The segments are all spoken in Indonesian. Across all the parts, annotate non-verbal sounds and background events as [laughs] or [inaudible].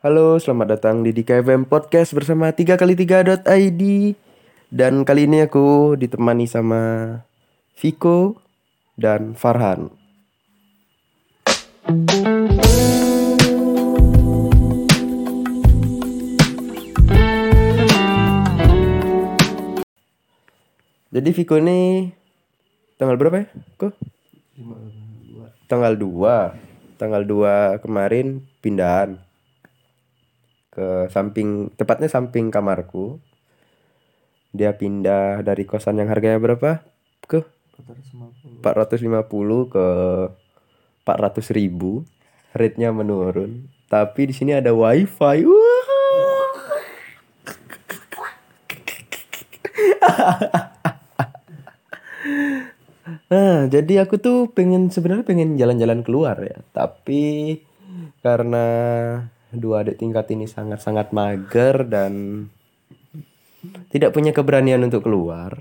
Halo, selamat datang di DKFM Podcast bersama 3x3.id Dan kali ini aku ditemani sama Viko dan Farhan Jadi Viko ini tanggal berapa ya? Kok? Tanggal 2 Tanggal 2 kemarin pindahan ke samping tepatnya samping kamarku. Dia pindah dari kosan yang harganya berapa? Ke? 450 ke 400 ribu. Rate-nya menurun. Tapi di sini ada wifi. Wah. nah [laughs] jadi aku tuh pengen sebenarnya pengen jalan-jalan keluar ya. Tapi karena dua adik tingkat ini sangat-sangat mager dan tidak punya keberanian untuk keluar.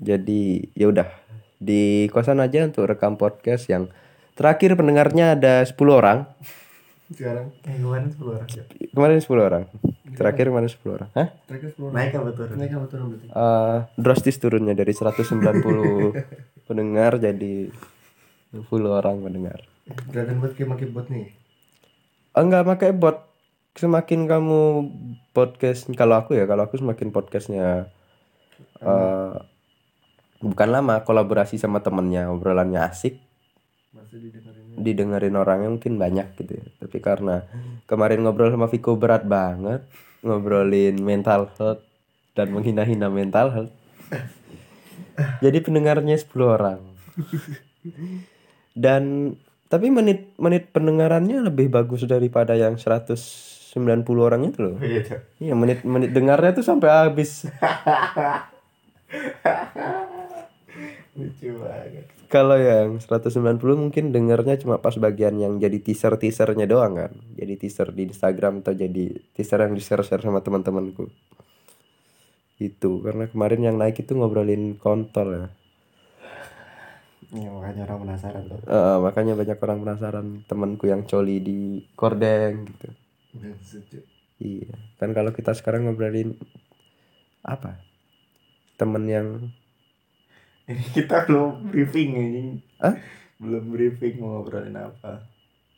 Jadi ya udah di kosan aja untuk rekam podcast yang terakhir pendengarnya ada 10 orang. sekarang yang kemarin 10 orang ya Kemarin 10 orang. Terakhir kemarin 10 orang. Hah? terakhir 10 orang naik apa turun naik apa turun berarti Eh, drastis turunnya dari 190 [laughs] pendengar jadi 10 orang pendengar. Gerakan buat kayak bot nih enggak pakai bot. Semakin kamu podcast kalau aku ya, kalau aku semakin podcastnya eh bukan lama kolaborasi sama temennya obrolannya asik. Masih didengarin didengerin orangnya mungkin banyak gitu ya. Tapi karena kemarin ngobrol sama Viko berat banget ngobrolin mental health dan menghina-hina mental health. [laughs] Jadi pendengarnya 10 orang. Dan tapi menit menit pendengarannya lebih bagus daripada yang 190 orang itu loh. Iya. Iya menit menit dengarnya tuh sampai habis. Lucu banget. Kalau yang 190 mungkin dengarnya cuma pas bagian yang jadi teaser teasernya doang kan. Jadi teaser di Instagram atau jadi teaser yang di share share sama teman-temanku. Itu karena kemarin yang naik itu ngobrolin kontol ya ya makanya orang penasaran tuh. Eh, makanya banyak orang penasaran temanku yang coli di kordeng gitu. Setuju. Iya kan kalau kita sekarang ngobrolin apa? Temen yang [laughs] ini kita belum briefing anjing Hah? belum briefing mau ngobrolin apa.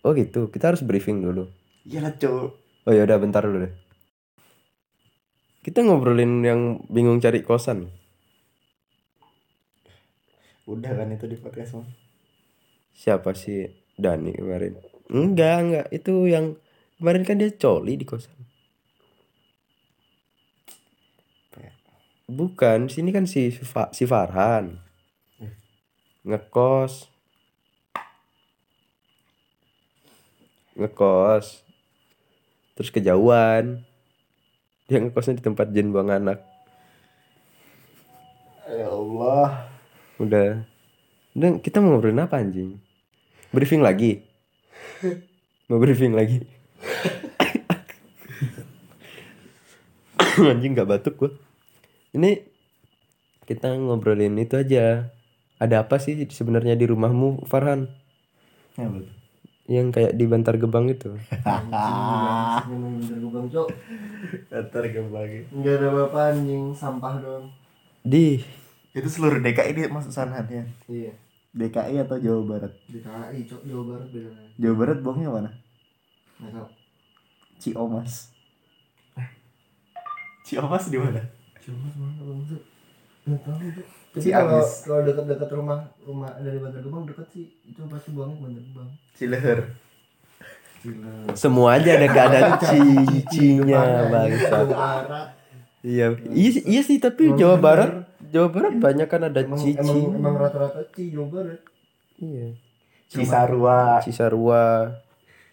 Oh gitu. Kita harus briefing dulu. Iya lah Cok. oh ya udah bentar dulu deh. Kita ngobrolin yang bingung cari kosan udah kan itu di podcast mah. Siapa sih Dani kemarin? Enggak enggak. Itu yang kemarin kan dia coli di kosan. Ya? bukan sini kan si si Farhan. Ngekos. Ngekos. Terus kejauhan. Dia ngekosnya di tempat jen buang anak. Ya Allah udah. Udah kita mau ngobrolin apa anjing? Briefing lagi. [laughs] Mau briefing lagi. [coughs] Anjing nggak batuk gua. Ini kita ngobrolin itu aja. Ada apa sih sebenarnya di rumahmu Farhan? Ya betul. Yang kayak di Bantar Gebang itu. Ntar kembali Enggak ada bapak anjing. Sampah doang. di itu seluruh DKI dia masuk sanatnya Iya. DKI atau Jawa Barat Di KAI cok Jawa Barat beda. Jawa Barat buangnya mana Enggak tahu. Ciomas Ciomas di mana Cuma mana bang tuh? Enggak tahu. Tapi kalau kalau dekat-dekat rumah rumah dari Bantar Gebang dekat sih itu pasti buangnya Bantar Gebang. Cileher Gila. semua aja ada gak ada cicinya bangsa Barat. iya iya iya sih tapi Jawa Barat Jawa Barat banyak kan ada Emang, cici emang, emang rata-rata ci Jawa Barat. iya Cisarua Cisarua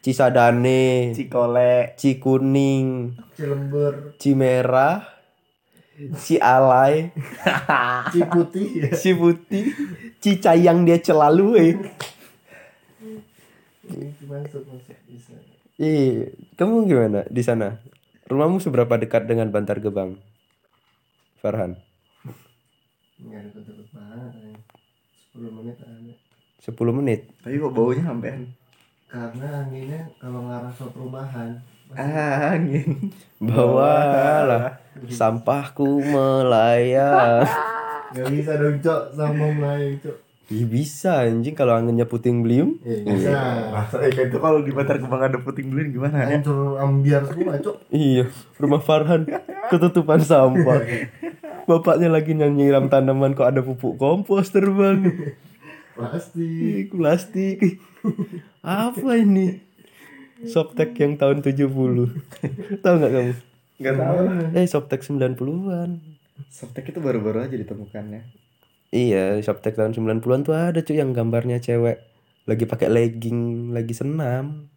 Cisadane Cikole Cikuning Cilember, Cimerah Cialai [laughs] Ciputih ya. Ciputih Cicayang dia celalu eh. Masuk masuk bisa. Ih, kamu gimana di sana? Rumahmu seberapa dekat dengan Bantar Gebang? Farhan. Enggak banget. anjing. 10 menit ada. 10 menit. Tapi kok baunya sampean? karena anginnya kalau ngarah ke perumahan Angin. Bawalah sampahku melayang. [laughs] nggak bisa dong cok sama melayang cok Ih, bisa anjing kalau anginnya puting beliung. ya bisa Masa eh, itu kalau di Bantar Gebang ada puting beliung gimana ya? hancur ambiar semua cok Iya, rumah Farhan ketutupan sampah. [laughs] Bapaknya lagi nyiram tanaman kok ada pupuk kompos terbang. [laughs] plastik plastik. Apa ini? Softtek yang tahun 70. [laughs] Tahu nggak kamu? Enggak tahu. Eh, Softtek 90-an. Softtek itu baru-baru aja ditemukannya. Iya, Softtek tahun 90-an tuh ada cuy yang gambarnya cewek lagi pakai legging, lagi senam.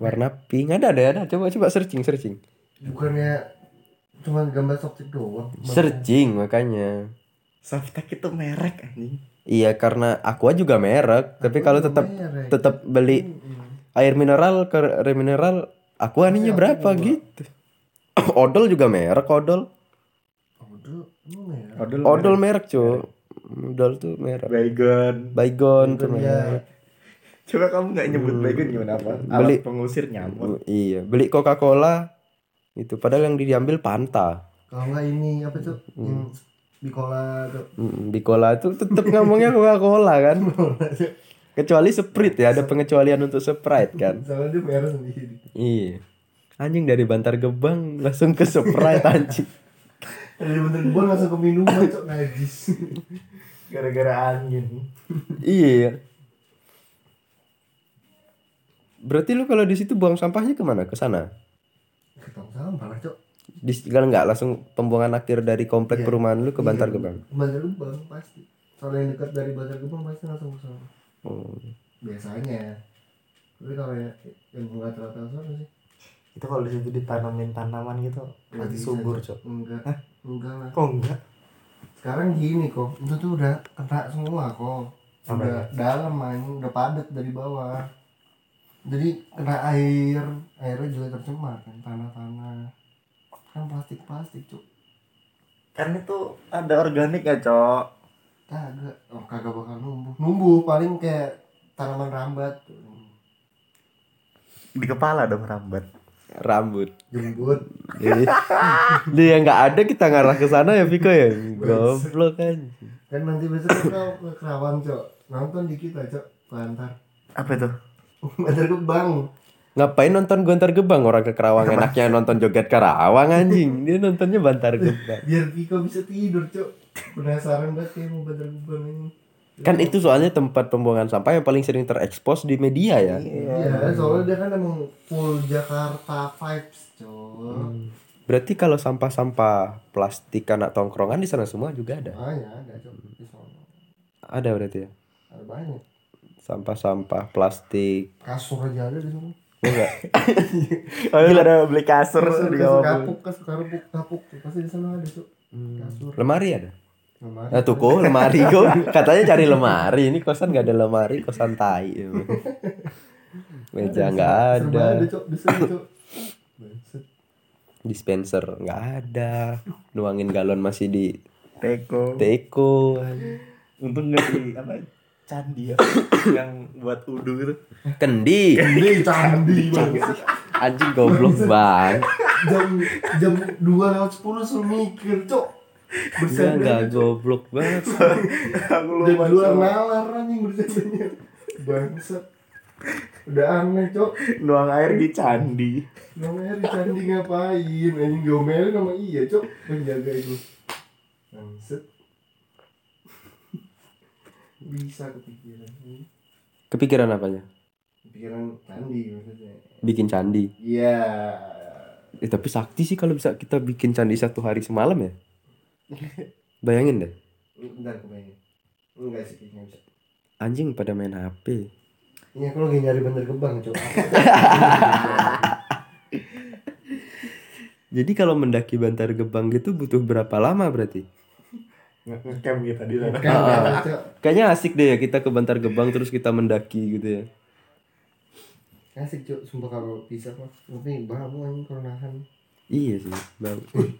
Warna pink. Ada ada ada. Coba coba searching searching. bukannya cuma gambar softtek doang Searching makanya. Softtek itu merek anjing. Iya karena Aqua juga merek, tapi kalau tetap merek. tetap beli air mineral ke air mineral Aqua ininya berapa gitu. [coughs] Odol juga merek, Odol. Odol, merek. Odol. Odol merek, cuy. Odol tuh merek. Baygon. Baygon tuh merek. Coba kamu nggak nyebut baygon gimana apa? Beli. Alat pengusir nyamuk. Iya, beli Coca-Cola itu padahal yang diambil Fanta. kalau nggak ini apa tuh yang Bicola tuh Mm, Di cola itu tetap ngomongnya Coca-Cola kan. [laughs] Kecuali Sprite ya, ada pengecualian untuk Sprite kan. soalnya dia merah sendiri Iya. Anjing dari Bantar Gebang langsung ke Sprite [laughs] anjing. dari bentar gue langsung ke minuman cok najis [laughs] Gara-gara angin. Iya. Berarti lu kalau di situ buang sampahnya ke mana? Ke sana? Sampah lah cok. Di kalau nggak? Langsung pembuangan akhir dari komplek Iya. perumahan lu ke Bantar Gebang. Bantar Gebang pasti. Kalau yang dekat dari Bantar Gebang pasti langsung ke sana. Oh. biasanya. Tapi kalau ya yang nggak terlalu sana sih. Itu kalau di situ ditanamin tanaman gitu bisa, subur, Cok. Enggak enggak lah. Kok enggak? sekarang gini kok itu tuh udah kena semua kok. Apa udah dalam man udah padat dari bawah jadi kena air airnya juga tercemar kan tanah-tanah kan plastik-plastik cuk Kan itu ada organik ya, Cok. kagak oh kagak bakal numbuh numbuh paling kayak tanaman rambat Di kepala dong rambat. Rambut. jembut Jadi [laughs] dia nggak ada kita ngarah ke sana ya Viko ya. Goblok kan. kan nanti besok kita ke Kerawang cok nonton di kita cok Bantar Apa itu? [laughs] Bantar Gebang Ngapain nonton Gontar Gebang orang ke Kerawang enaknya nonton joget Karawang anjing. Dia nontonnya Bantar [laughs] Gebang. biar Viko bisa tidur cok penasaran banget mau Bantar Gebang ini Kan itu soalnya tempat pembuangan sampah yang paling sering terekspos di media ya. Iya, soalnya dia kan emang full Jakarta vibes, cok. Berarti kalau sampah-sampah plastik anak tongkrongan di sana semua juga ada. Banyak ada. Di sana. Ada berarti ya. Ada banyak. Sampah-sampah plastik. Kasur aja ada di sana. Enggak. Oh, iya, [laughs] ada beli kasur Kasur, di kasur bawah. kapuk, kasur kapuk, kapuk. Pasti di sana ada, cok. Kasur. Lemari ada. Lemari. Nah tuh kok lemari kok [laughs] katanya cari lemari ini kosan gak ada lemari kosan tai [laughs] meja nggak ada cok. Dispenser nggak ada nuangin galon masih di Teko. teko Untung nggak di apa? Candi ya. [coughs] yang buat udu gitu. kendi Ini candi banget. anjing goblok banget Jam jam dua lewat sepuluh suruh mikir, cok. Dia Bercanda, nggak goblok banget Aku lupa. dua Cok. nalar anjing bercandanya. Bangsat. Udah aneh, cok. Nuang air di candi. Namanya di candi ngapain? Anjing diomelin sama iya, Cok. Menjaga itu. Bangset. Bisa kepikiran. kepikiran apanya Kepikiran candi maksudnya. bikin candi Iya. eh, tapi sakti sih kalau bisa kita bikin candi satu hari semalam ya [laughs] bayangin deh Bentar kebayang. Enggak sih kayaknya bisa. anjing pada main hp Ini aku lagi nyari bandar kembang, Cok. [laughs] jadi kalau mendaki bantar gebang gitu butuh berapa lama berarti Ngecamp kita di sana. Kan, Ah. Cok. Kayaknya asik deh ya kita ke Bantar Gebang terus kita mendaki gitu ya. Asik, Cok. Sumpah kalau bisa mah. Tapi babu anjing kalau nahan. Iya sih, bang. [laughs]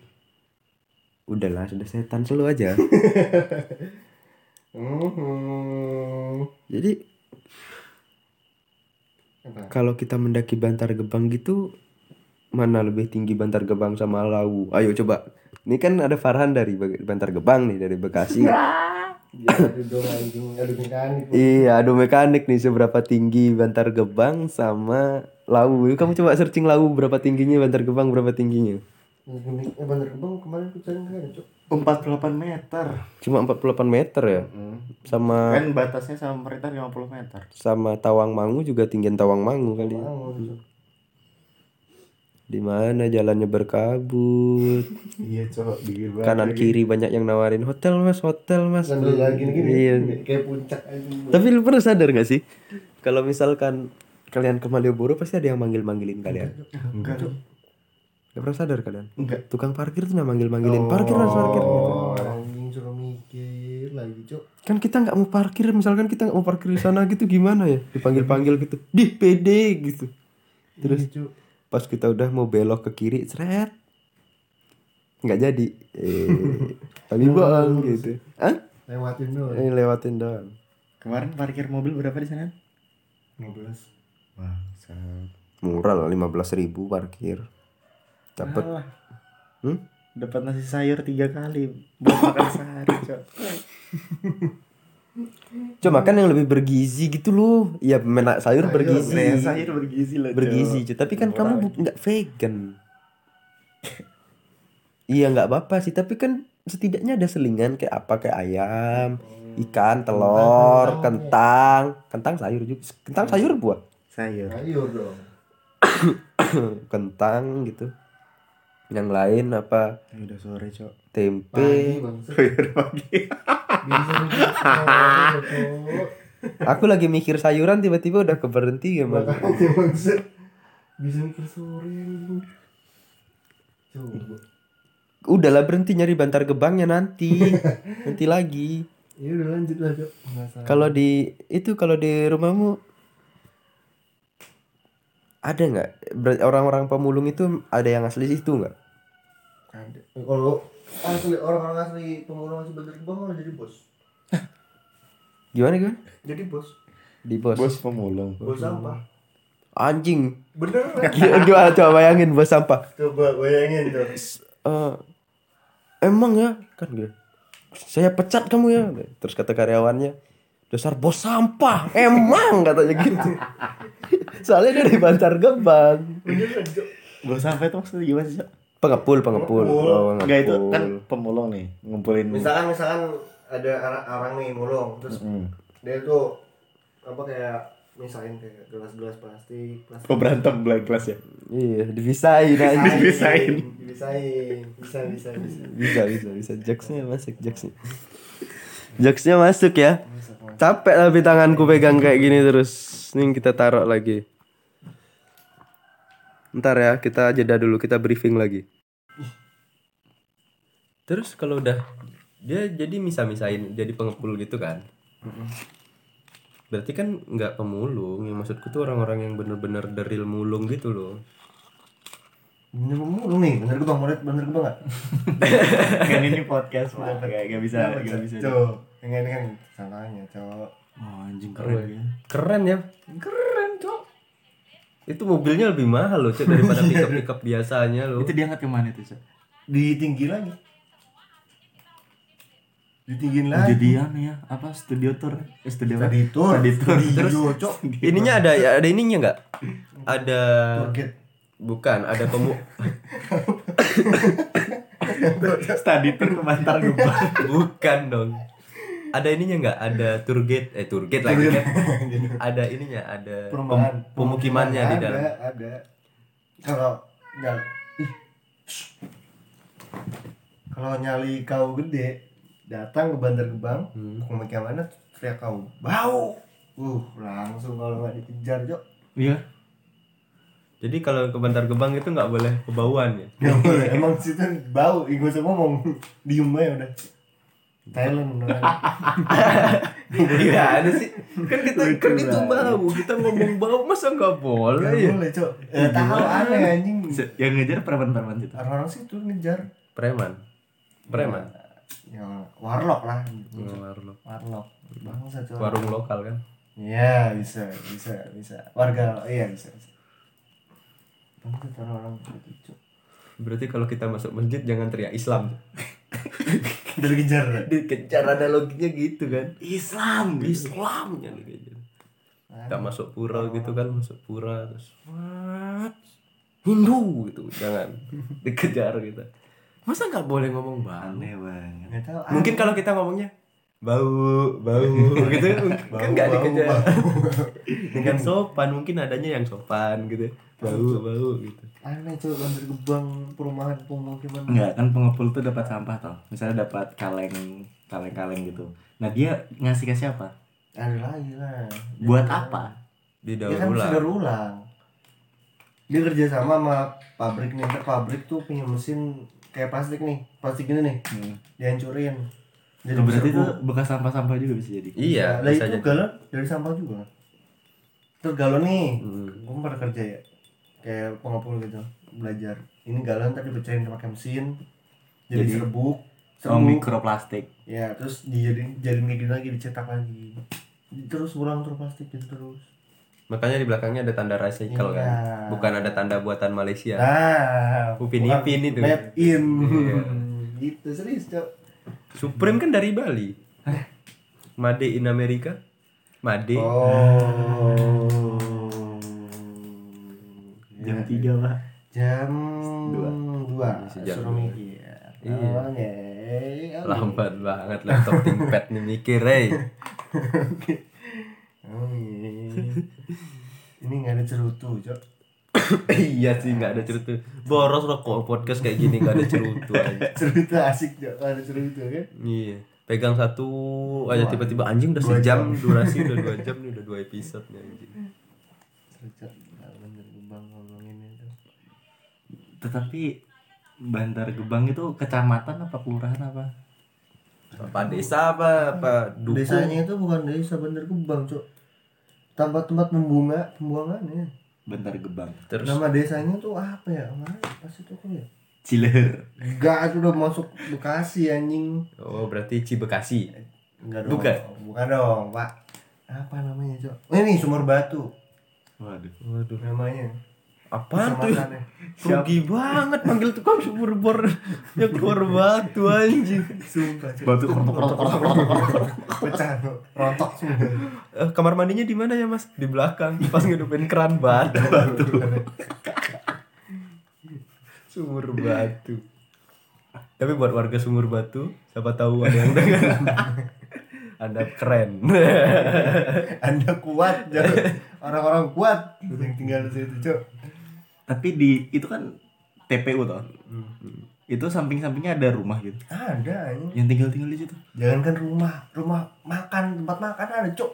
Udahlah, sudah setan selalu aja. [laughs] Mhm. Jadi kalau kita mendaki Bantar Gebang gitu mana lebih tinggi Bantar Gebang sama Lawu? Ayo coba. Ini kan ada Farhan dari Bantar Gebang nih dari Bekasi. [laughs] Ya, anjing, aduh mekanik. iya, adu mekanik nih seberapa tinggi Bantar Gebang sama Lawu. Kamu coba searching Lawu berapa tingginya, Bantar Gebang berapa tingginya? Eh, Bandar Kebang kemarin aku cari nggak ada, Cok. 48 meter. Cuma 48 meter ya. Sama Kan batasnya sama pemerintah 50 meter. sama Tawangmangu juga tinggian Tawangmangu kali. ya. Di mana jalannya berkabut. Iya. Dingin banget. Kanan kiri banyak yang nawarin hotel mas, hotel mas. Sambil lagi gini, Iya. kayak puncak anjing. Tapi lu pernah sadar gak sih? Kalau misalkan kalian ke Malioboro pasti ada yang manggil-manggilin kalian. Enggak, Cok. Gak pernah sadar kalian? Enggak. Tukang parkir tuh manggil-manggilin parkir mas parkir gitu. Oh, anjing suruh mikir lagi, Cok. Kan kita nggak mau parkir, misalkan kita nggak mau parkir di sana gitu gimana ya? Dipanggil-panggil gitu, di PD gitu. Terus Iya, Cok. Pas kita udah mau belok ke kiri, seret, nggak jadi. Eh, [laughs] tapi bang gitu. Hah? Lewatin doang. Ini lewatin doang. Kemarin parkir mobil berapa di sana? 15. Wah, sangat. Murah lah, 15 ribu parkir. Dapat. Alah, Hmm? dapat nasi sayur tiga kali buat makan sehari, cok. [laughs] Cuma makan yang lebih bergizi gitu loh. Iya, menak sayur bergizi. Nah, sayur bergizi loh, Cok. bergizi cuy. tapi kan kamu nggak vegan iya nggak apa-apa sih tapi kan setidaknya ada selingan kayak apa kayak ayam ikan telur kentang kentang sayur juga kentang sayur buah Sayur. Ayo dong. [coughs] kentang gitu yang lain apa Ya udah sore, cok. Tempe. Sayur pagi. Sore, [laughs] Cok. aku lagi mikir sayuran tiba-tiba udah keberhenti ya Bang. Bisa mikir sore udahlah berhenti nyari bantar gebangnya nanti [laughs] nanti lagi Ya udah lanjut lah. Kalau di itu kalau di rumahmu ada nggak orang-orang pemulung itu ada yang asli situ nggak? ada. Kalau asli orang-orang asli pemulung asli Bantar Gebang malah jadi bos. Gimana gimana? Jadi bos. Di bos. Bos pemulung. Bos sampah. Anjing. Bener? [laughs] Gimana coba bayangin bos sampah. Coba bayangin tuh. Eh, emang ya kan gitu. Saya pecat kamu ya. Terus kata karyawannya dasar bos sampah. Emang katanya gitu. [laughs] Soalnya dia di Bantar Gebang. Bos sampai itu maksudnya gimana sih? Pengepul, pengepul. Pengepul. Oh, Enggak itu kan pemulung nih, ngumpulin. Misalkan misalkan ada orang, orang nih mulung terus Hmm. dia tuh apa kayak misalnya kayak gelas-gelas plastik, plastik. Oh berantem belah kelas ya? Iya, dipisahin aja. Dipisahin. Dipisahin. Bisa bisa bisa. bisa bisa bisa jokesnya masuk jokesnya jokesnya masuk ya capek tapi tanganku pegang kayak gini terus nih kita taruh lagi ntar ya kita jeda dulu kita briefing lagi. Terus kalau udah dia jadi misa-misain jadi pengepul gitu kan? Berarti kan nggak pemulung yang maksudku tuh orang-orang yang bener-bener deril mulung gitu loh. Bener mulung nih, bener gue bang, bener bener gue bang kan ini podcast pak, gak, gak bisa, gak bisa. Cok, yang ini kan salahnya, cok. Oh anjing keren ya. keren ya? Keren itu mobilnya lebih mahal loh cok daripada [laughs] pickup pickup biasanya loh Itu diangkat ke mana tuh cok? Ditinggi lagi. Ditinggiin Oh, lagi. jadi anu ya, apa studio tour? Eh, studio tour, Tadi tour. Studio, cok. ininya ada ada ininya nggak ada Target. bukan ada pemu [laughs] Study tour ke Bantar Gebang. bukan dong ada ininya nggak ada tour gate eh tour gate lagi kan [laughs] ada ininya ada Perumahan. pem- pemukimannya di dalam Ada, ada. Kalau nyali, kalau nyali kau gede, datang ke Bandar Gebang, Hmm. pemukimannya teriak kau, bau. Uh, langsung kalau nggak dikejar, Cok. Iya. jadi kalau ke Bantar Gebang itu nggak boleh kebauan ya Gak boleh, emang situ bau, gak usah ngomong, diem aja udah. Thailand beneran. [laughs] Iya ada sih kan kita kan itu bau kita ngomong bau masa nggak boleh Gak ya boleh, Cok. Eh, tahu aneh anjing. Yang ngejar preman-preman itu. Orang-orang situ ngejar. preman preman Ya, warlock lah. warung Warlock. Bangsa, Cok. warung lokal kan Iya bisa bisa bisa warga iya bisa bisa. Bangsat orang-orang gitu Cok. Berarti kalau kita masuk masjid jangan teriak Islam. [laughs] Dari kejar. Dikejar analoginya gitu kan. Islam Islam yang dikejar. Kita masuk pura gitu kan, masuk pura terus what? Hindu gitu, jangan [laughs] dikejar gitu. Masa nggak boleh ngomong bau? aneh banget Nggak tahu. Mungkin kalau kita ngomongnya bau, bau [laughs] gitu kan nggak Bau, dikejar. bau. Dengan [laughs] sopan mungkin adanya yang sopan gitu. Bau, bau gitu. aneh coba banjir gebang perumahan pemukiman. Enggak kan pengepul tuh dapat sampah toh misalnya dapat kaleng kaleng kaleng gitu nah dia ngasih ke siapa Ada lagi lah. buat apa Di Dia daur kan bisa ulang. daur ulang. Dia kerja sama sama pabrik nih, ntar pabrik tuh punya mesin kayak plastik nih, plastik ini nih, hmm. dihancurin. Jadi Oh, berarti itu bekas sampah sampah juga bisa jadi Iya, lah bisa itu jadi. galon dari sampah juga. Terus galon nih, Hmm. gue pernah kerja ya, kayak pengepul gitu, belajar. Ini galon tadi pecahin pakai mesin, jadi, Jadi, serbuk, oh serbuk. mikroplastik Ya, terus dijadiin kayak gini lagi, dicetak lagi. Terus ulang terus plastik gitu terus. Makanya di belakangnya ada tanda recycle Iya. kan. Bukan ada tanda buatan Malaysia. Nah, Upin Ipin itu. Made in. Iya. [laughs] gitu serius, Cok. Supreme kan dari Bali. Made in Amerika. Made. Oh. Jam tiga pak Jam Dua. dua. Jam Suruh dua. mikir. Iya. Oh, oke. Lambat banget laptop ThinkPad nih mikir, hey. [laughs] Oh, iya. Ini nggak ada cerutu, Cok. [coughs] iya sih nggak ada cerutu. Boros loh kok podcast kayak gini nggak ada cerutu [laughs] aja. Cerutu asik, Cok. Kalau ada cerutu kan. Iya. Pegang satu aja tiba-tiba anjing udah sejam jam. durasi udah dua [laughs] jam nih udah dua episode nih anjing. Tetapi Bantar Gebang itu kecamatan apa kelurahan apa Apa desa apa apa duku? Desanya itu bukan desa bener gebang, Cok. Tempat-tempat pembunga, pembuangannya. Bantar Gebang Terus Nama desanya tuh apa ya? Mana pas itu kok ya? Cileher Enggak, itu udah masuk Bekasi anjing. oh berarti Cibekasi. Enggak dong. Bukan. Bukan dong, Pak. Apa namanya, Cok? Ini Sumur Batu waduh Waduh. namanya. Apaan tuh? Kecamatannya. Rugi banget manggil tukang sumur bor ya keluar batu anjing. Sumpah, batu Pecah, Cok. Rontok semua. Eh, kamar mandinya di mana ya mas? Di belakang pas ngedupin keran batu. sumur batu. Tapi buat warga sumur batu, siapa tahu ada yang dengar. Anda keren. Anda kuat. Orang-orang kuat yang tinggal di situ, Cok. Tapi di itu kan TPU toh itu samping-sampingnya ada rumah gitu Ada anjing. yang tinggal-tinggal di situ Jangankan rumah, rumah makan, tempat makan ada, Cok.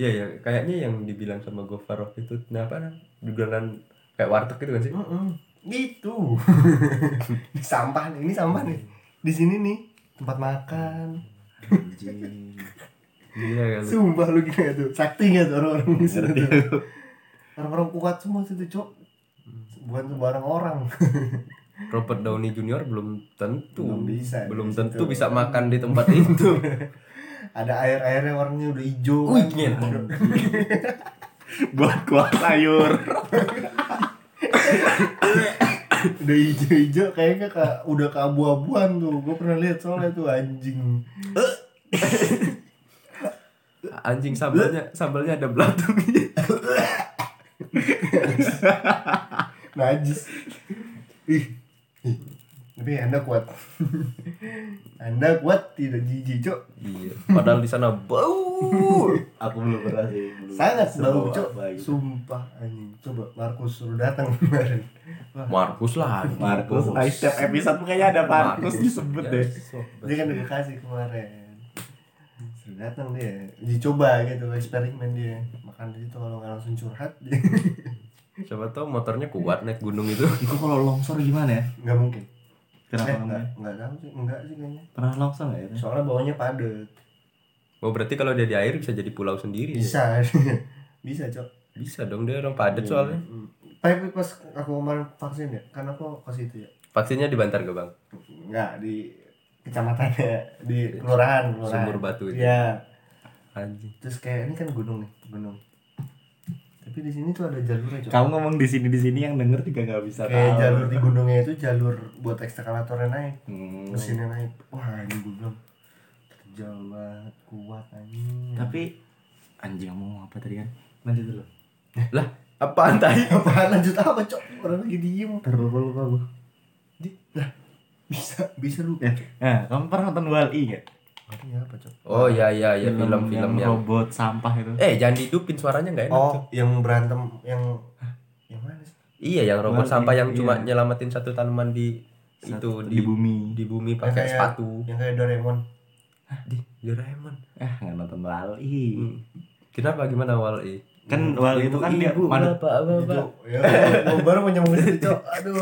Iya ya, kayaknya yang dibilang sama Gofar waktu itu, nah apa nah, jualan kayak warteg gitu kan sih? Mm-mm. Gitu. [laughs] Ini sampah nih, ini sampah nih. Di sini nih tempat makan. anjing Iya kan. Sumpah lu gila tuh. Sakti gak tuh orang-orang di situ tuh. Orang-orang kuat semua situ, Cok. Bukan sembarang orang. [laughs] Robert Downey Junior belum tentu Belum bisa belum tentu situ. bisa makan di tempat itu. [laughs] Ada air-airnya warnanya udah hijau. Wih, kan. nyet. [laughs] buat kuah sayur udah hijau-hijau kayaknya kayak udah keabu-abuan tuh. Gue pernah lihat soalnya tuh anjing. Anjing sambalnya sambalnya ada belatungnya. Najis. Ih. Tapi Anda kuat. anda kuat tidak jijik, Cok. Iya. Padahal di sana bau. aku belum pernah sih belum Sangat bau, Cok. gitu. Sumpah anjing. Coba Markus suruh datang kemarin. Markus lah. Markus ah, setiap episode tuh kayaknya ada Markus disebut deh dia kan udah kasih kemarin. Suruh datang dia. Dicoba gitu eksperimen dia. Makan di situ kalau nggak langsung curhat dia. [laughs] Siapa tahu motornya kuat naik gunung itu. [laughs] itu kalau longsor gimana ya Nggak mungkin. kenapa eh, namanya enggak, enggak tahu sih, enggak sih kayaknya. pernah longsor nggak ya Soalnya bawahnya padat. Oh berarti kalau dia di air bisa jadi pulau sendiri. ya? Bisa. [laughs] Bisa, Cok. Bisa dong dia orang padat soalnya. Hmm. Tapi pas aku kemarin vaksin ya, kan aku ke situ ya. Vaksinnya di Bantar Gebang. Enggak di kecamatannya, di kelurahan, kelurahan. Sumur Batu itu. Iya. anjing terus kayak ini kan gunung nih gunung tapi di sini tuh ada jalurnya Cok. Kamu ngomong di sini di sini yang denger juga nggak bisa kayak tahu. jalur di gunungnya itu jalur buat ekskavatornya naik Hmm. mesinnya naik wah ini gue bilang terjal banget kuat anjing Tapi anjing kamu ngomong apa tadi kan? Lanjut dulu. lah apaan tadi [laughs] apaan lanjut apa cok orang lagi diem Terus lupa lupa gue. bisa bisa lu Ya. Nah, kamu pernah nonton Wall-E nggak? Ini apa cok oh ya ya ya film-film yang yang robot sampah itu. eh jangan dihidupin suaranya nggak enak oh tuh. yang berantem yang yang mana sih iya yang robot Wall-E, sampah yang iya. cuma nyelamatin satu tanaman di itu Satu- di, di bumi. di bumi Yang pakai kayak- sepatu yang kayak Doraemon di Doraemon Eh, nggak nonton Wall-E. Hmm. kenapa gimana wal i Kan Wall-E itu kan dia ibu manut bapak itu bapak ya baru mau nyambung cok. Aduh.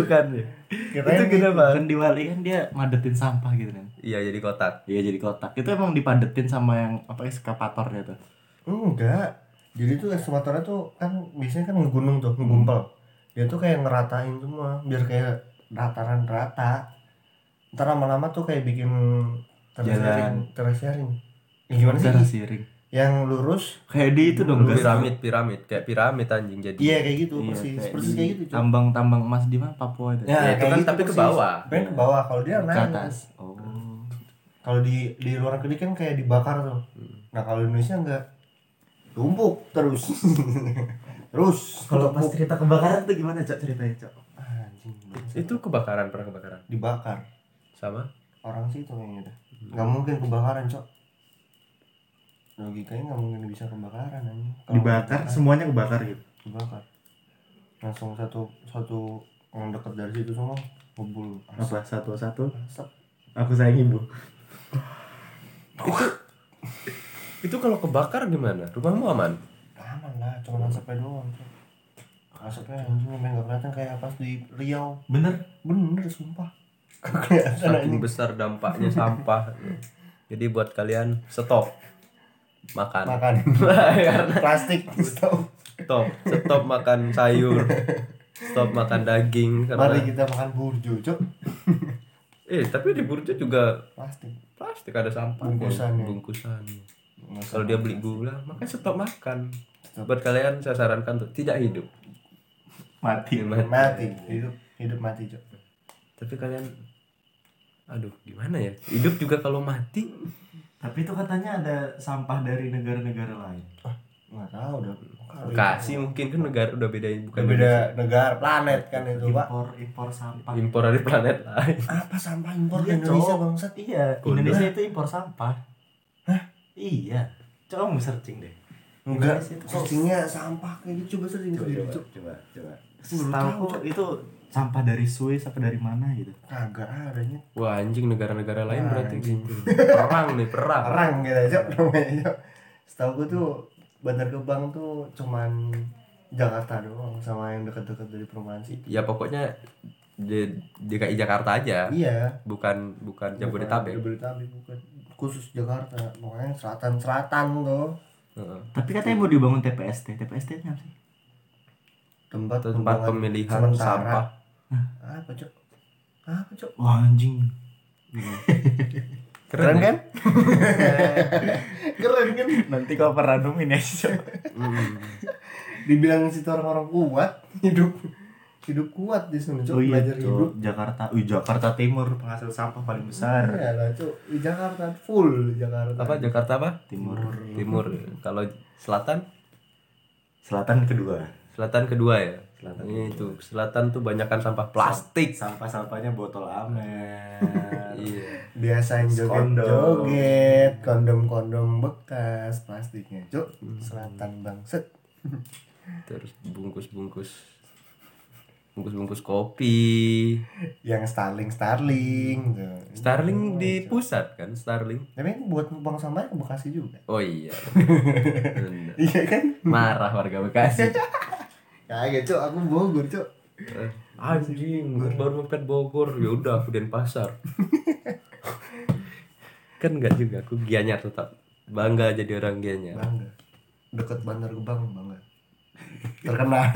Bukan ya itu kenapa? Kan di Wall-E kan dia madetin sampah gitu kan. iya jadi kotak. Iya jadi kotak. Itu emang dipadetin sama yang apa ekskavatornya tuh. enggak. Jadi tuh ekskavatornya tuh kan biasanya kan ngegunung tuh ngegumpal dia tuh kayak ngeratain semua biar kayak dataran rata ntar lama-lama tuh kayak bikin terasiring terasiring ya, gimana sih? Siring. Yang lurus? Kayak di itu dong, guys. piramid piramid. Kayak piramid anjing jadi. Iya kayak gitu Iya, persis. kayak persis kayak gitu Cok. Tambang-tambang emas di mana? Papua itu. Ya, itu kan tapi ke bawah. pengen ke bawah. Kalau dia ke naik atas. Oh. kalau di di luar negeri kan kayak dibakar tuh. Nah kalau di Indonesia enggak. Tumpuk terus. [laughs] Terus. Kalau pas cerita kebakaran tuh gimana, Cok? Ceritanya, Cok? anjing itu kebakaran pernah kebakaran? Dibakar. Sama? Orang situ kayaknya dah. Nggak mungkin kebakaran cok logikanya nggak mungkin bisa kebakaran anjing. Kalau Dibakar, semuanya kebakar gitu. dibakar langsung satu satu yang dekat dari situ semua ngebul. Apa? Satu-satu? asap. Aku sayang ibu. itu kalau kebakar gimana? Rumahmu aman? Aman lah cuma asapnya doang Cok. asapnya anjing sampai nggak kelihatan kayak pas di Riau. Bener? bener sumpah. Saking [laughs] besar dampaknya sampah. Jadi buat kalian stop makan. Makan. [laughs] Plastik stop. Stop. Stop makan sayur. Stop makan daging. Mari karena kita makan burjo cok. [laughs] Eh tapi di burjo juga plastik. Plastik ada sampah. Bungkusannya. bungkusannya. Nggak kalau dia beli gula makanya stop makan. Stop. buat kalian saya sarankan untuk tidak hidup Mati. mati. Hidup hidup mati cok. Tapi kalian aduh gimana ya? Hidup juga kalau mati Tapi itu katanya ada sampah dari negara-negara lain. nggak tahu dah Bekasi mungkin kan negara udah beda bukan Udah beda negara planet kan itu pak Impor impor sampah. impor dari planet lain apa sampah impor Iya, Indonesia bangsat Iya, Indonesia itu impor sampah. Hah? Iya. Coba kamu searching deh. enggak Indonesia searchingnya sampah kayak gitu coba searching Coba, coba, coba, coba. Setahu tahu, kok itu sampah dari Swiss apa dari mana gitu. kagak adanya wah anjing negara-negara lain berarti Anjing. gitu. Perang nih perang. Perang gitu cok namanya setahu gue tuh Bantar Gebang tuh cuman Jakarta doang sama yang dekat-dekat dari perumahan situ ya pokoknya di DKI Jakarta aja. Iya. Bukan bukan Jabodetabek. Jabodetabek bukan. Khusus Jakarta pokoknya selatan-selatan tuh. Heeh. Tapi katanya mau dibangun TPST. TPST apa sih? Tempat tempat pemilihan sementara. sampah apa cok apa cok Wah anjing. [laughs] keren kan [laughs] keren kan Nanti kau pernah nemuin ya Cok. Mm. dibilang situ orang-orang kuat hidup hidup kuat di sana cok Oh iya, belajar hidup Cok. Jakarta. Wih, Jakarta Timur penghasil sampah paling besar. Iya lah cok di Jakarta full Jakarta apa Jakarta apa Timur. timur kalau selatan Selatan kedua. Selatan kedua ya? Selatan itu. Selatan tuh banyakkan sampah plastik. Sampah-sampahnya botol amer. [laughs] iya. Biasa yang joget-joget kondom-kondom bekas plastiknya. Cok selatan bangset. [laughs] Terus bungkus-bungkus bungkus-bungkus kopi. Yang Starling Starling tuh. Starling di pusat kan Starling? Tapi ini buat buang sampahnya ke Bekasi juga. Oh iya. [laughs] Iya kan? Marah warga Bekasi kagak cok aku Bogor cok Eh, anjing baru mepet Bogor. Ya udah aku Denpasar. [laughs] Kan enggak juga aku Gianyar tetap. Bangga jadi orang Gianyar. Bangga. Deket Bandar Gebang bangga. Terkenal.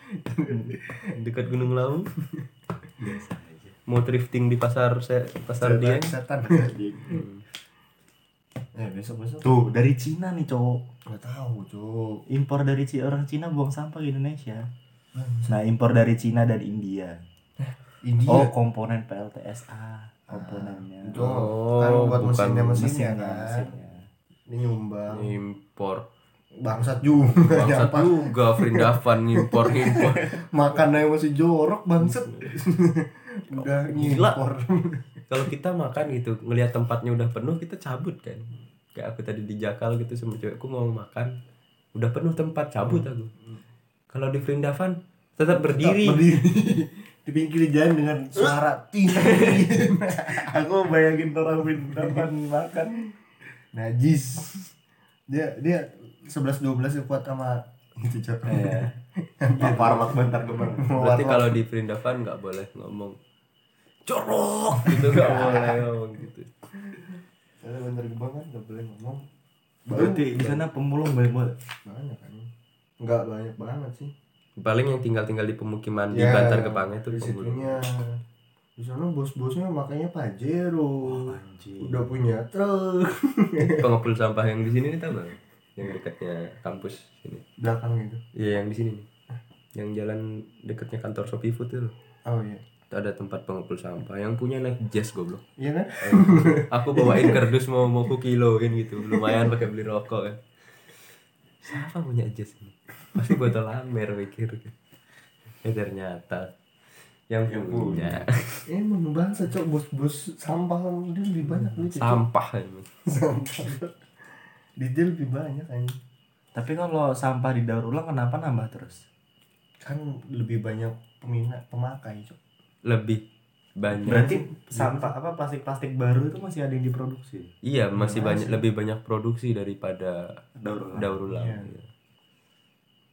[laughs] Dekat Gunung Lawu. Mau thrifting di pasar se pasar Dieng? setan. [laughs] Eh besok besok. Tuh, dari Cina nih, cowok. Nggak tahu cuk. Impor dari Cina, orang Cina buang sampah ke Indonesia. Nah, impor dari Cina dan India. India. Oh, komponen PLTSA komponennya. itu Oh, kan buat mesinnya mesinnya Mesinnya, kan. mesinnya. Ini nyumbang. impor Bangsat juga. bangsat juga Frindavan impor impor [laughs] Makan aja masih jorok bangsat. Udah Gila. ngimpor. [laughs] kalau kita makan gitu ngelihat tempatnya udah penuh kita cabut kan kayak aku tadi di Jakal gitu sama cewekku mau makan udah penuh tempat cabut aku kalau di Frindavan tetap berdiri Berdiri. [laughs] Di pinggir jalan dengan suara tinggi. [laughs] Aku bayangin orang Windows makan najis. Dia dia 11 12 kuat sama itu cok. Iya. Parmak bentar gebang. berarti kalau di Frindavan nggak boleh ngomong corok gitu nggak boleh ngomong gitu Kalau bentar gebang kan nggak boleh ngomong. Berarti di sana pemulung banyak banget. banyak kan? Enggak banyak banget sih. paling yang tinggal-tinggal di pemukiman di Ya, Bantar Kepang itu di pemulung. situnya. Di sana bos-bosnya makanya Pajero. Anjing. Udah punya truk [laughs] pengepul sampah yang di sini nih tahu nggak? yang dekatnya kampus sini belakang gitu. iya yang di sini nih yang jalan dekatnya kantor Shopee Food itu loh. Oh iya. Itu ada tempat pengepul sampah yang punya naik jazz goblok Iya kan? aku bawain [laughs] kardus mau mau ku kiloin gitu lumayan pakai beli rokok kan siapa punya jazz ini pasti botol amer mikir ya ternyata yang punya Emang bangsa cok bos-bos sampah dia lebih banyak Cok. sampah emang. sampah. Di dia lebih banyak kan. Tapi kalau sampah di daur ulang kenapa nambah terus? Kan lebih banyak peminat pemakai cok. Lebih banyak Berarti sampah apa plastik-plastik baru itu masih ada yang diproduksi iya masih banyak lebih banyak produksi daripada daur ulang. daur ulang Iya. Iya.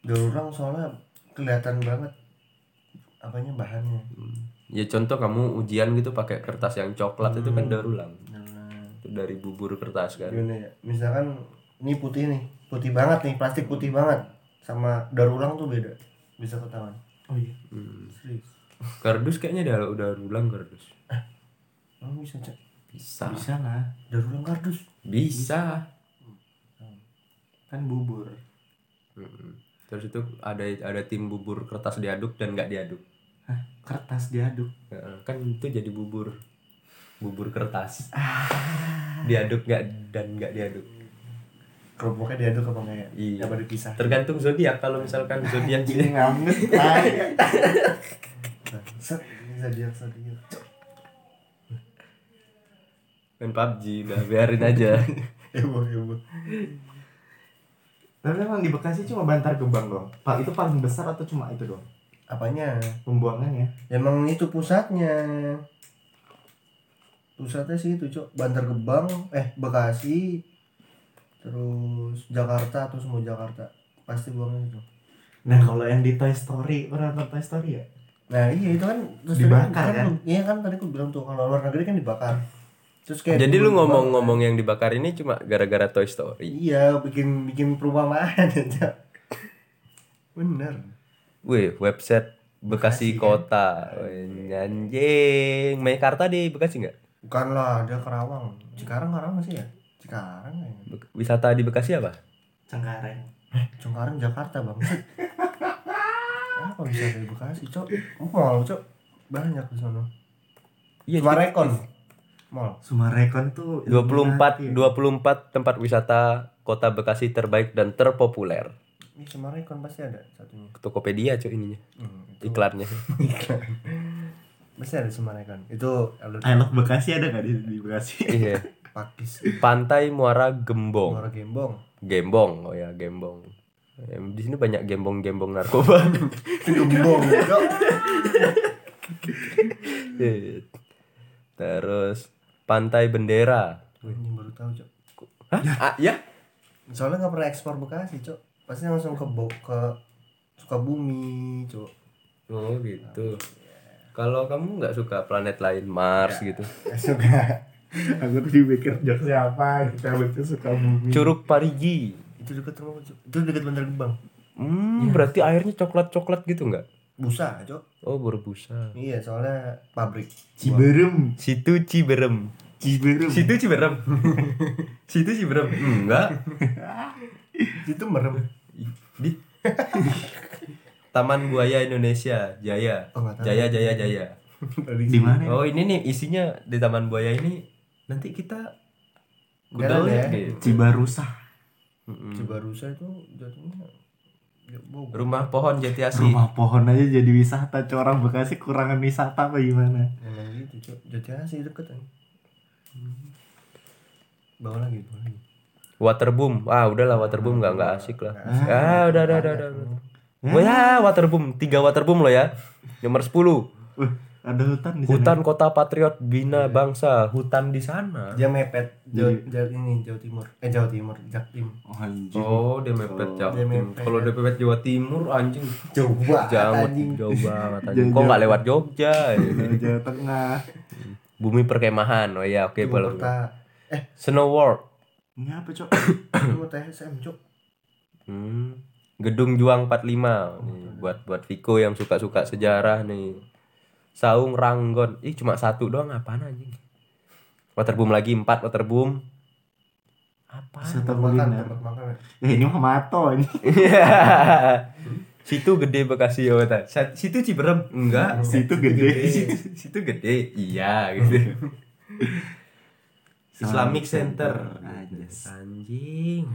Daur ulang soalnya kelihatan banget apanya bahannya. ya contoh kamu ujian gitu pakai kertas yang coklat itu kan daur ulang Nah, itu dari bubur kertas kan ya? Misalkan ini putih nih, putih banget nih, plastik putih banget. Sama daur ulang tuh beda. Bisa ketahuan. Oh iya. Hmm. Serius. Kardus kayaknya udah udah ulang kardus Oh bisa cek. bisa Bisa lah. Daur ulang kardus. bisa Kan bubur. Mm-mm. terus itu ada ada tim bubur kertas diaduk dan nggak diaduk Hah, kertas diaduk. Kan itu jadi bubur bubur kertas diaduk nggak dan nggak diaduk Kerupuknya diaduk apa enggak ya? Iya. Apa dipisah? tergantung zodiak kalau misalkan [laughs] zodiak Anjing ngamut. [laughs] Set, bisa dia dia. main PUBG udah biarin aja [laughs] Heboh, heboh. Tapi memang di Bekasi cuma Bantar Gebang doang. Pak itu paling besar atau cuma itu doang? Apanya? Pembuangannya. Emang itu pusatnya. Pusatnya sih itu, Cok. Bantar Gebang, eh Bekasi, terus Jakarta atau semua Jakarta. Pasti buangnya itu. Nah kalau yang di Toy Story pernah nonton Toy Story ya? Nah, iya itu kan terus Dibakar, tadi kan? Iya kan tadi aku bilang tuh kalau luar negeri kan dibakar. Terus kayak jadi lu ngomong-ngomong yang dibakar ini cuma gara-gara Toy Story Iya, bikin bikin perumahan aja. Bener. Wih, website Bekasi, Bekasi, kan? Kota. Wih, anjing. Meikarta di Bekasi nggak? Bukan lah, dia Kerawang. Cikarang Karawang sih ya? Cikarang. Bek- Wisata di Bekasi apa? Cengkareng. Cengkareng Jakarta bang. [laughs] Apa bisa dari Bekasi, Cok? Mall, Cok. Banyak di sana. Iya, Marekon. Mall. Sumarekon tuh 24 Illuminati. 24 tempat wisata Kota Bekasi terbaik dan terpopuler. Ini Semarekon pasti ada satunya. Tokopedia cuy ininya. Hmm, itu Iklannya. [laughs] pasti ada Semarekon. Itu I love Bekasi ada nggak di, di Bekasi? iya. pakis. Pantai Muara Gembong. Muara Gembong. Gembong. Oh ya, Gembong. Em, Di sini banyak gembong-gembong narkoba. [laughs] Gembong. Iya. [laughs] Terus Pantai Bendera. Ini baru tahu, Cok. Hah? Ah, ya? Soalnya nggak pernah ekspor Bekasi, Cok. Pasti langsung ke Bo ke Sukabumi, Cok. Oh gitu. Kalau kamu nggak suka planet lain Mars gitu. Nggak suka. [laughs] Aku tadi mikir jok siapa kita suka bumi. Curug Parigi. Itu dekat rumah. Itu dekat Bandar Gebang. Hmm, berarti airnya coklat-coklat gitu nggak? Busa, Cok. Oh, berbusa. Iya, soalnya pabrik. Ciberem. Situ Ciberem. Ciberem. Situ Ciberem. [laughs] Situ Ciberem. Enggak. Itu merem. Di Taman Buaya Indonesia, Jaya. Oh. Jaya Jaya Jaya. Di mana? Oh, ini nih isinya di Taman Buaya ini nanti kita Jalan kuda ya. gitu. Cibarusa itu jatuhnya ya, Bogor. Rumah pohon Jatiasi. Rumah pohon aja jadi wisata. Cok, Orang Bekasi kurangan wisata apa gimana? Emang gitu, Cok. Jati Asih deket kan. Bawa lagi, bawa lagi. Waterboom. Ah, udahlah Waterboom nggak nggak asik lah. Ah, udah udah udah udah. Oh ya, Waterboom. Tiga Waterboom loh ya. Nomor 10. Ada hutan di sana. Hutan Kota Patriot Bina Bangsa. Hutan di sana. Dia mepet Jawa, Jawa ini Jawa Timur. Eh Jawa Timur, Jaktim. Oh, anjing. Oh, dia mepet Jawa dia Timur. mepet. Kalau dia mepet Jawa Timur anjing Jauh banget jauh anjing. jauh banget anjing. Kok nggak lewat Jogja? ya? [laughs] Jawa Tengah. Bumi perkemahan. Oh iya, oke boleh. kota eh Snow World. Ini apa, Cok? [coughs] cuma TSM, Cok. Hmm. Gedung Juang 45 nih buat buat Viko yang suka-suka sejarah nih. Saung Ranggon. Ih cuma satu doang apaan anjing? Waterboom lagi 4 waterboom. Apa? Wisata Tempat makan, kuliner. ya. Eh, ini mah mato ini. Situ gede Bekasi ya kata. Sa- Situ Ciberem enggak. Situ gede. situ, situ gede. Iya gitu. [laughs] Islamic Center. Anjing. anjing.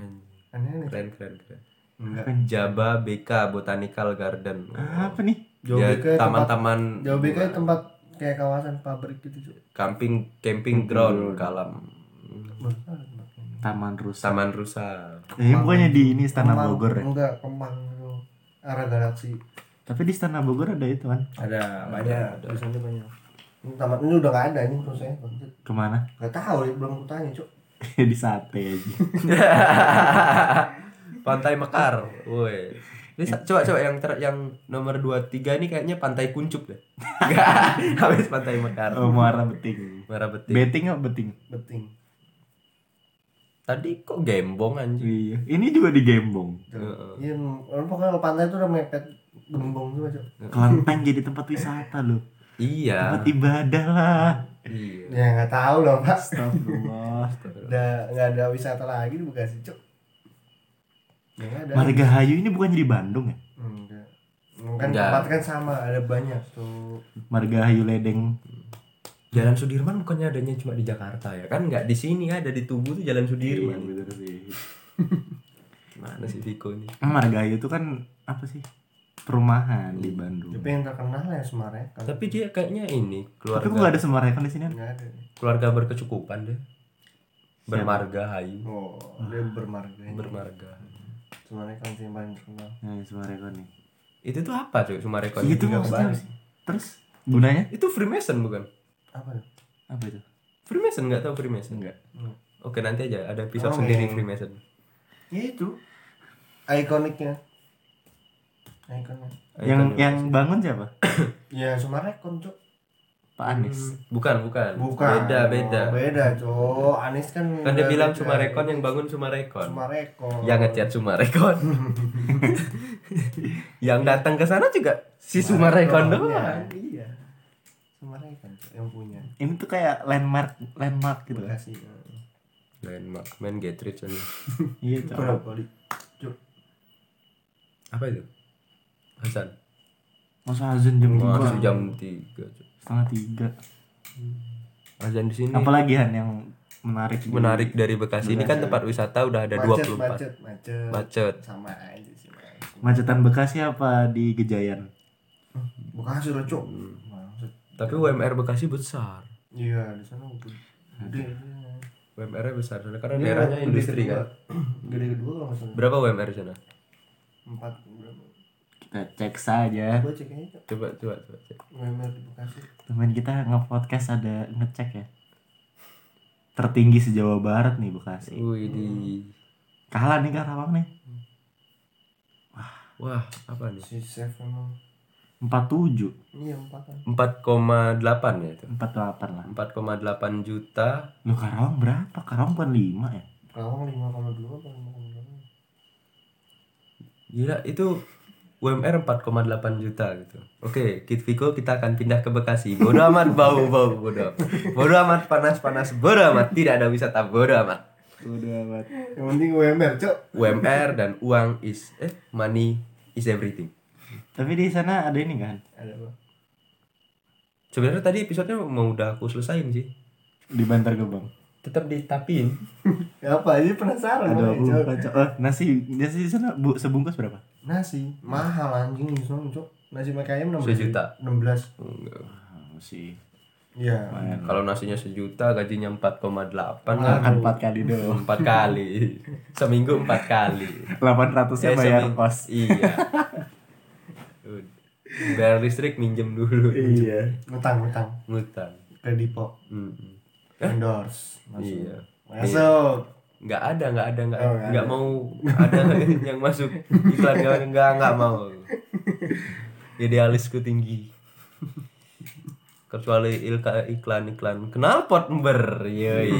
Keren keren keren. Enggak. Jaba BK Botanical Garden. Apa nih? Jauh Ya, BK tempat taman-taman Jauh BK tempat kayak kawasan pabrik gitu, Cok. camping camping ground kalam. Taman Rusa. taman rusa Eh, bukannya di ini Istana Kemang. Bogor ya? Enggak, Kemang itu. Arah galaksi. Tapi di Istana Bogor ada itu kan? Ada banyak, di sana banyak. Ini taman ini udah nggak ada ini menurut saya. Bangkit. Ke mana? Gak tahu, belum kutanya, Cok. [laughs] di sate aja. pantai Mekar woi ini coba coba [laughs] yang ter yang nomor dua tiga ini kayaknya pantai kuncup deh [laughs] Enggak, [laughs] habis pantai Mekar Oh, Muara Beting. merah betik Beting apa beting? Beting. tadi kok gembong anjing Iya. Ini juga di Gembong. Heeh. Iya, orang pokoknya pantai itu udah mepet gembong juga, Cok. Kelenteng jadi tempat wisata loh. iya Tempat ibadah lah. iya Ya nggak tahu loh, Pak. Astagfirullah. Udah nggak ada wisata lagi di Bekasi, Cok. Ya nggak ada. Margahayu ini bukannya di Bandung ya? Enggak. Kan Enggak. tempat kan sama, ada banyak tuh. Margahayu Ledeng. Jalan Sudirman bukannya adanya cuma di Jakarta ya kan nggak di sini ada di Tugu tuh Jalan Sudirman bener sih. [laughs] mana sih Viko ini Margahayu itu kan apa sih? Perumahan di Bandung. Tapi yang terkenal ya Semarekan. tapi dia kayaknya ini Tapi keluarga nggak ada Semarekan di sini? Nggak ada. keluarga berkecukupan deh bermarga hayu Oh, dia bermarga. ini. bermarga Semarekan sih yang paling terkenal. Nih. itu tuh apa cuy Sumarekon Itu maksudnya. Terus gunanya itu Freemason bukan Apa tuh? apa itu? Freemason nggak tahu Freemason Enggak. Hmm. oke nanti aja ada episode Oh, sendiri iya. Freemason Ya itu. Ikoniknya. Ikonnya. Yang Icon- yang bangun siapa? [coughs] Ya Sumarekon, Cok. Pak Anies. bukan bukan Bukan. beda beda Oh, beda, Cok. Anies kan kan dia udah bilang beda. Sumarekon yang bangun Sumarekon Sumarekon. yang ngechat Sumarekon [laughs] yang datang ke sana juga si Sumarekon doang Ya, Iya. Sumarekon Cok, yang punya. Ini tuh kayak landmark landmark gitu kan. Bekasi. landmark main get rich aja. Iya, Cok. Cok. apa itu Hasan Masa azan jam masih 3 jam tiga cuy. Setengah tiga. azan di sini Apalagi Han yang menarik di- menarik dari Bekasi ini kan tempat wisata udah ada Macet, 24 macet, macet. macet Sama aja sih. Macetan Bekasi apa di Gejayan? Bekasi loh, Cok. Hmm. Maksud. tapi UMR Bekasi besar Iya, di sana gede. UMR nya besar soalnya karena Ini daerahnya industri kedua. kan Gede kedua kalau nggak salah. berapa UMR di sana Empat? Kita cek saja. Cek aja, coba coba coba cek. Di Bekasi. Temen kita nge-podcast ada ngecek ya. Tertinggi se-Jawa Barat nih Bekasi. wih di Kalah nih Karawang nih. wah apa nih Si Chef emang. 47, Iya, empat kan. 4,8 ya itu 48 lah. 4,8 juta Lu Karawang berapa? Karawang bukan 5 ya? Karawang lima koma dua apa lima koma delapan? gila itu UMR 4,8 juta gitu. Oke, Kit Viko kita akan pindah ke Bekasi. Bodo amat bau bau bodo. Bodo amat panas panas bodo amat tidak ada wisata bodo amat. Udah amat. Yang penting UMR, Cok. UMR dan uang is eh money is everything. Tapi di sana ada ini kan? Ada apa? Sebenarnya tadi episodenya mau udah aku selesain sih. Di Bantar Gebang. Tetap ditapin. [laughs] Ya apa aja penasaran Ada Cok. apa? Cok? Oh, nasi nasi di sana bu, sebungkus berapa? Nasi mahal anjing di sana, Cok. Nasi pakai ayam 16 Sejuta. 16. Enggak. Oh, sih. Iya. Kalau nasinya sejuta gajinya 4,8 kan Makan empat kali doang. empat kali [laughs] seminggu empat kali 800 nya Eh, bayar seming- kos. iya Udah. [laughs] bayar listrik minjem dulu Iya. Utang, utang. ngutang Ke Dipo. Mm-mm. Endorse. Masuk. iya Masuk. nggak ada nggak ada nggak Oh, nggak ada. mau ada [laughs] yang masuk iklan nggak nggak nggak mau idealisku tinggi kecuali iklan iklan kenal pot ember yoi